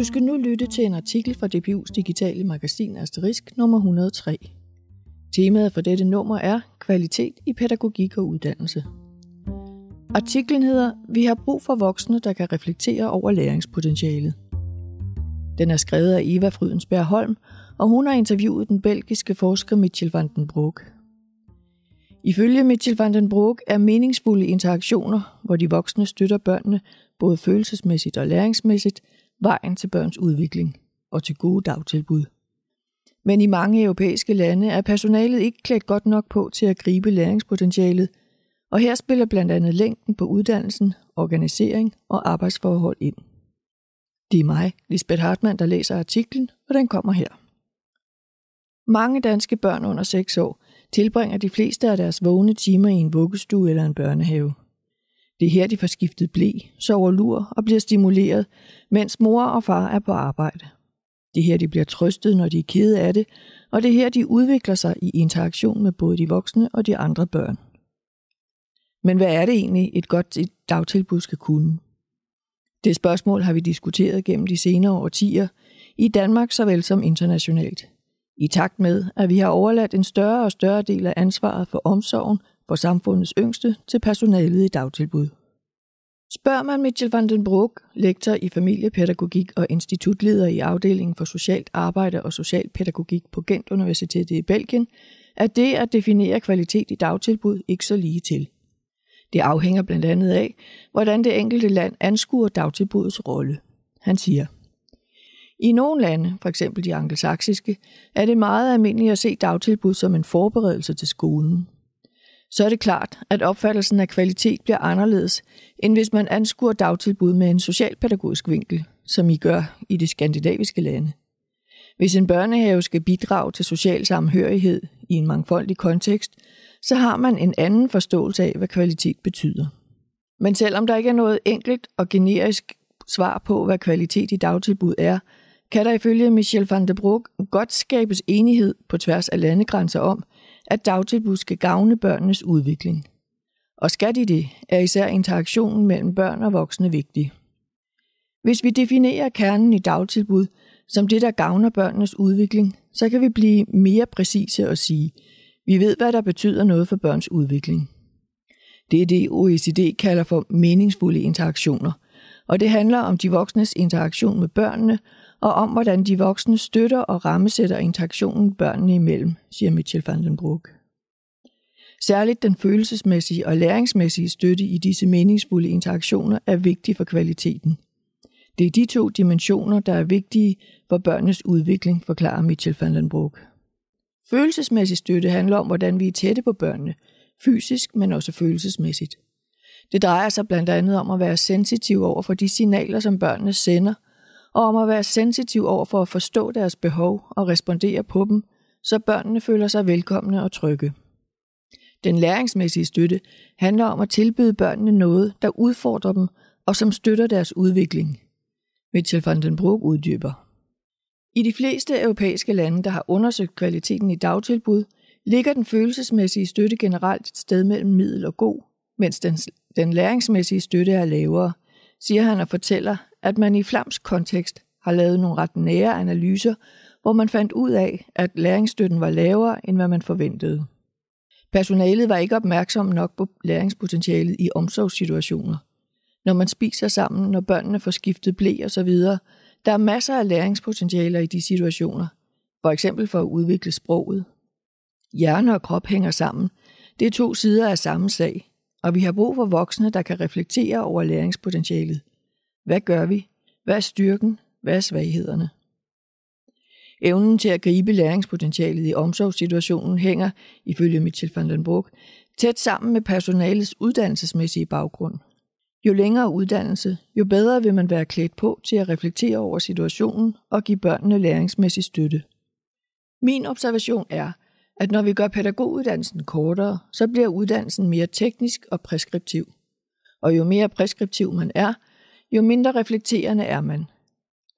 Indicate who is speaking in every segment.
Speaker 1: Du skal nu lytte til en artikel fra DPU's digitale magasin Asterisk nummer 103. Temaet for dette nummer er kvalitet i pædagogik og uddannelse. Artiklen hedder Vi har brug for voksne, der kan reflektere over læringspotentialet. Den er skrevet af Eva Frydensberg Holm, og hun har interviewet den belgiske forsker Mitchell van den Broek. Ifølge Mitchell van den Broek er meningsfulde interaktioner, hvor de voksne støtter børnene både følelsesmæssigt og læringsmæssigt, vejen til børns udvikling og til gode dagtilbud. Men i mange europæiske lande er personalet ikke klædt godt nok på til at gribe læringspotentialet, og her spiller blandt andet længden på uddannelsen, organisering og arbejdsforhold ind. Det er mig, Lisbeth Hartmann, der læser artiklen, og den kommer her. Mange danske børn under 6 år tilbringer de fleste af deres vågne timer i en vuggestue eller en børnehave. Det er her, de får skiftet blæ, sover lur og bliver stimuleret, mens mor og far er på arbejde. Det er her, de bliver trøstet, når de er kede af det, og det er her, de udvikler sig i interaktion med både de voksne og de andre børn. Men hvad er det egentlig, et godt dagtilbud skal kunne? Det spørgsmål har vi diskuteret gennem de senere årtier, i Danmark såvel som internationalt. I takt med, at vi har overladt en større og større del af ansvaret for omsorgen for samfundets yngste til personalet i dagtilbud. Spørger man Mitchell van den Broek, lektor i familiepædagogik og institutleder i afdelingen for socialt arbejde og socialpædagogik på Gent Universitetet i Belgien, er det at definere kvalitet i dagtilbud ikke så lige til. Det afhænger blandt andet af, hvordan det enkelte land anskuer dagtilbudets rolle. Han siger, i nogle lande, f.eks. de angelsaksiske, er det meget almindeligt at se dagtilbud som en forberedelse til skolen så er det klart, at opfattelsen af kvalitet bliver anderledes, end hvis man anskuer dagtilbud med en socialpædagogisk vinkel, som I gør i de skandinaviske lande. Hvis en børnehave skal bidrage til social samhørighed i en mangfoldig kontekst, så har man en anden forståelse af, hvad kvalitet betyder. Men selvom der ikke er noget enkelt og generisk svar på, hvad kvalitet i dagtilbud er, kan der ifølge Michel van der Broek godt skabes enighed på tværs af landegrænser om, at dagtilbud skal gavne børnenes udvikling. Og skal de det, er især interaktionen mellem børn og voksne vigtig. Hvis vi definerer kernen i dagtilbud som det, der gavner børnenes udvikling, så kan vi blive mere præcise og sige, vi ved, hvad der betyder noget for børns udvikling. Det er det, OECD kalder for meningsfulde interaktioner, og det handler om de voksnes interaktion med børnene og om, hvordan de voksne støtter og rammesætter interaktionen børnene imellem, siger Mitchell van den Broek. Særligt den følelsesmæssige og læringsmæssige støtte i disse meningsfulde interaktioner er vigtig for kvaliteten. Det er de to dimensioner, der er vigtige for børnenes udvikling, forklarer Mitchell van den Broek. Følelsesmæssig støtte handler om, hvordan vi er tætte på børnene, fysisk, men også følelsesmæssigt. Det drejer sig blandt andet om at være sensitiv over for de signaler, som børnene sender – og om at være sensitiv over for at forstå deres behov og respondere på dem, så børnene føler sig velkomne og trygge. Den læringsmæssige støtte handler om at tilbyde børnene noget, der udfordrer dem og som støtter deres udvikling. Mitchell van den Broek uddyber. I de fleste europæiske lande, der har undersøgt kvaliteten i dagtilbud, ligger den følelsesmæssige støtte generelt et sted mellem middel og god, mens den, den læringsmæssige støtte er lavere, siger han og fortæller, at man i Flams kontekst har lavet nogle ret nære analyser, hvor man fandt ud af, at læringsstøtten var lavere, end hvad man forventede. Personalet var ikke opmærksom nok på læringspotentialet i omsorgssituationer. Når man spiser sammen, når børnene får skiftet blæ og så videre, der er masser af læringspotentialer i de situationer. For eksempel for at udvikle sproget. Hjerne og krop hænger sammen. Det er to sider af samme sag, og vi har brug for voksne, der kan reflektere over læringspotentialet. Hvad gør vi? Hvad er styrken? Hvad er svaghederne? Evnen til at gribe læringspotentialet i omsorgssituationen hænger, ifølge Mitchell van den Broek, tæt sammen med personalets uddannelsesmæssige baggrund. Jo længere uddannelse, jo bedre vil man være klædt på til at reflektere over situationen og give børnene læringsmæssig støtte. Min observation er, at når vi gør pædagoguddannelsen kortere, så bliver uddannelsen mere teknisk og preskriptiv. Og jo mere preskriptiv man er, jo mindre reflekterende er man.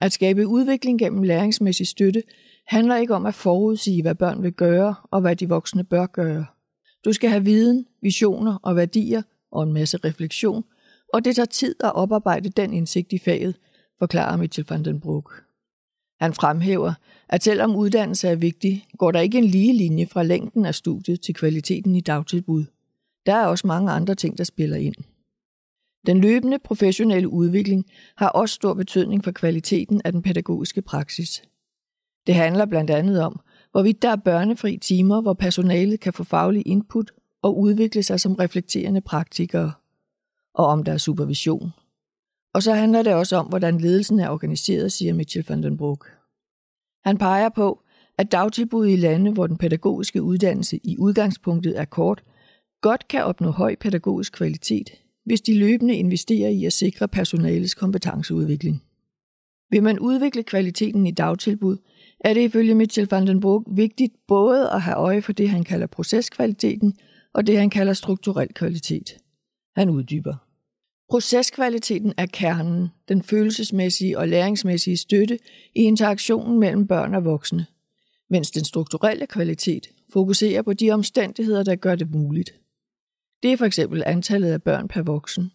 Speaker 1: At skabe udvikling gennem læringsmæssig støtte handler ikke om at forudsige, hvad børn vil gøre og hvad de voksne bør gøre. Du skal have viden, visioner og værdier og en masse refleksion, og det tager tid at oparbejde den indsigt i faget, forklarer Mitchell van den Broek. Han fremhæver, at selvom uddannelse er vigtig, går der ikke en lige linje fra længden af studiet til kvaliteten i dagtilbud. Der er også mange andre ting, der spiller ind. Den løbende professionelle udvikling har også stor betydning for kvaliteten af den pædagogiske praksis. Det handler blandt andet om, hvorvidt der er børnefri timer, hvor personalet kan få faglig input og udvikle sig som reflekterende praktikere, og om der er supervision. Og så handler det også om, hvordan ledelsen er organiseret, siger Mitchell van den Broek. Han peger på, at dagtilbud i lande, hvor den pædagogiske uddannelse i udgangspunktet er kort, godt kan opnå høj pædagogisk kvalitet, hvis de løbende investerer i at sikre personalets kompetenceudvikling. Vil man udvikle kvaliteten i dagtilbud, er det ifølge Mitchell van den Broek vigtigt både at have øje for det, han kalder proceskvaliteten, og det, han kalder strukturel kvalitet. Han uddyber. Proceskvaliteten er kernen, den følelsesmæssige og læringsmæssige støtte i interaktionen mellem børn og voksne, mens den strukturelle kvalitet fokuserer på de omstændigheder, der gør det muligt. Det er for eksempel antallet af børn per voksen.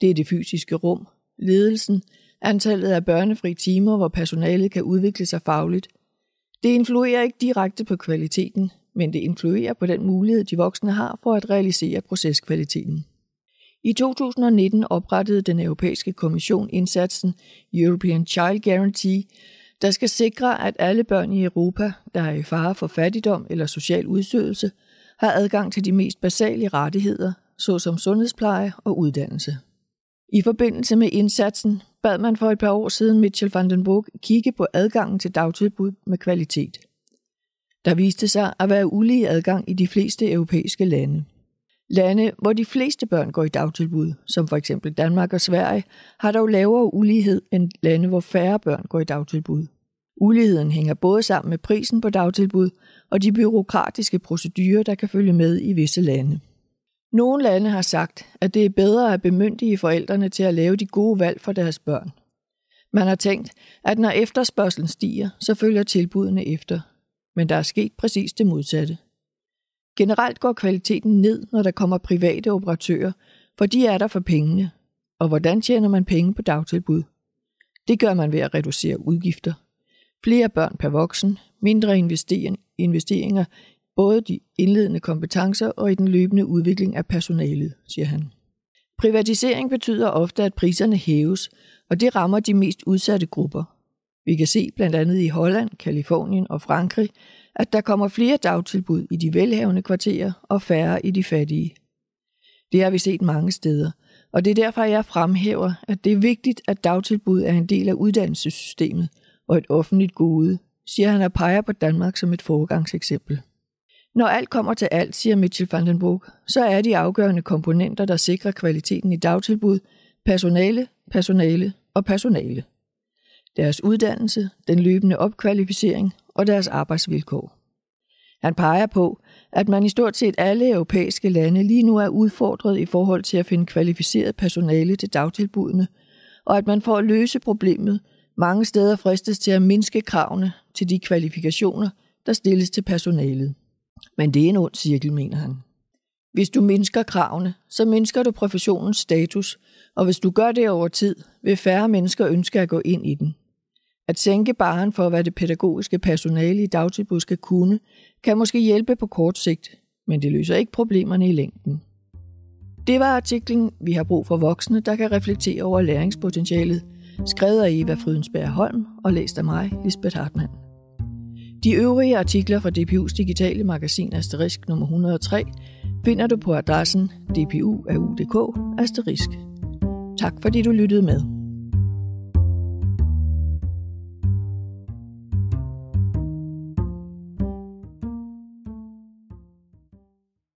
Speaker 1: Det er det fysiske rum, ledelsen, antallet af børnefri timer, hvor personalet kan udvikle sig fagligt. Det influerer ikke direkte på kvaliteten, men det influerer på den mulighed, de voksne har for at realisere proceskvaliteten. I 2019 oprettede den europæiske kommission indsatsen European Child Guarantee, der skal sikre, at alle børn i Europa, der er i fare for fattigdom eller social udsødelse, har adgang til de mest basale rettigheder, såsom sundhedspleje og uddannelse. I forbindelse med indsatsen bad man for et par år siden Mitchell van den Burg kigge på adgangen til dagtilbud med kvalitet. Der viste sig at være ulige adgang i de fleste europæiske lande. Lande, hvor de fleste børn går i dagtilbud, som for eksempel Danmark og Sverige, har dog lavere ulighed end lande, hvor færre børn går i dagtilbud. Uligheden hænger både sammen med prisen på dagtilbud og de byråkratiske procedurer, der kan følge med i visse lande. Nogle lande har sagt, at det er bedre at bemyndige forældrene til at lave de gode valg for deres børn. Man har tænkt, at når efterspørgselen stiger, så følger tilbudene efter. Men der er sket præcis det modsatte. Generelt går kvaliteten ned, når der kommer private operatører, for de er der for pengene. Og hvordan tjener man penge på dagtilbud? Det gør man ved at reducere udgifter. Flere børn per voksen, mindre investeringer, både de indledende kompetencer og i den løbende udvikling af personalet, siger han. Privatisering betyder ofte, at priserne hæves, og det rammer de mest udsatte grupper. Vi kan se blandt andet i Holland, Kalifornien og Frankrig, at der kommer flere dagtilbud i de velhavende kvarterer og færre i de fattige. Det har vi set mange steder, og det er derfor, jeg fremhæver, at det er vigtigt, at dagtilbud er en del af uddannelsessystemet og et offentligt gode, siger han og peger på Danmark som et foregangseksempel. Når alt kommer til alt, siger Mitchell van den Broek, så er de afgørende komponenter, der sikrer kvaliteten i dagtilbud, personale, personale og personale. Deres uddannelse, den løbende opkvalificering og deres arbejdsvilkår. Han peger på, at man i stort set alle europæiske lande lige nu er udfordret i forhold til at finde kvalificeret personale til dagtilbudene, og at man for at løse problemet mange steder fristes til at mindske kravene til de kvalifikationer, der stilles til personalet. Men det er en ond cirkel, mener han. Hvis du mindsker kravene, så mindsker du professionens status, og hvis du gør det over tid, vil færre mennesker ønske at gå ind i den. At sænke baren for, hvad det pædagogiske personale i dagtilbud skal kunne, kan måske hjælpe på kort sigt, men det løser ikke problemerne i længden. Det var artiklen Vi har brug for voksne, der kan reflektere over læringspotentialet, skrevet af Eva Frydensberg Holm og læst af mig, Lisbeth Hartmann. De øvrige artikler fra DPU's digitale magasin Asterisk nummer 103 finder du på adressen dpu.au.dk Asterisk. Tak fordi du lyttede med.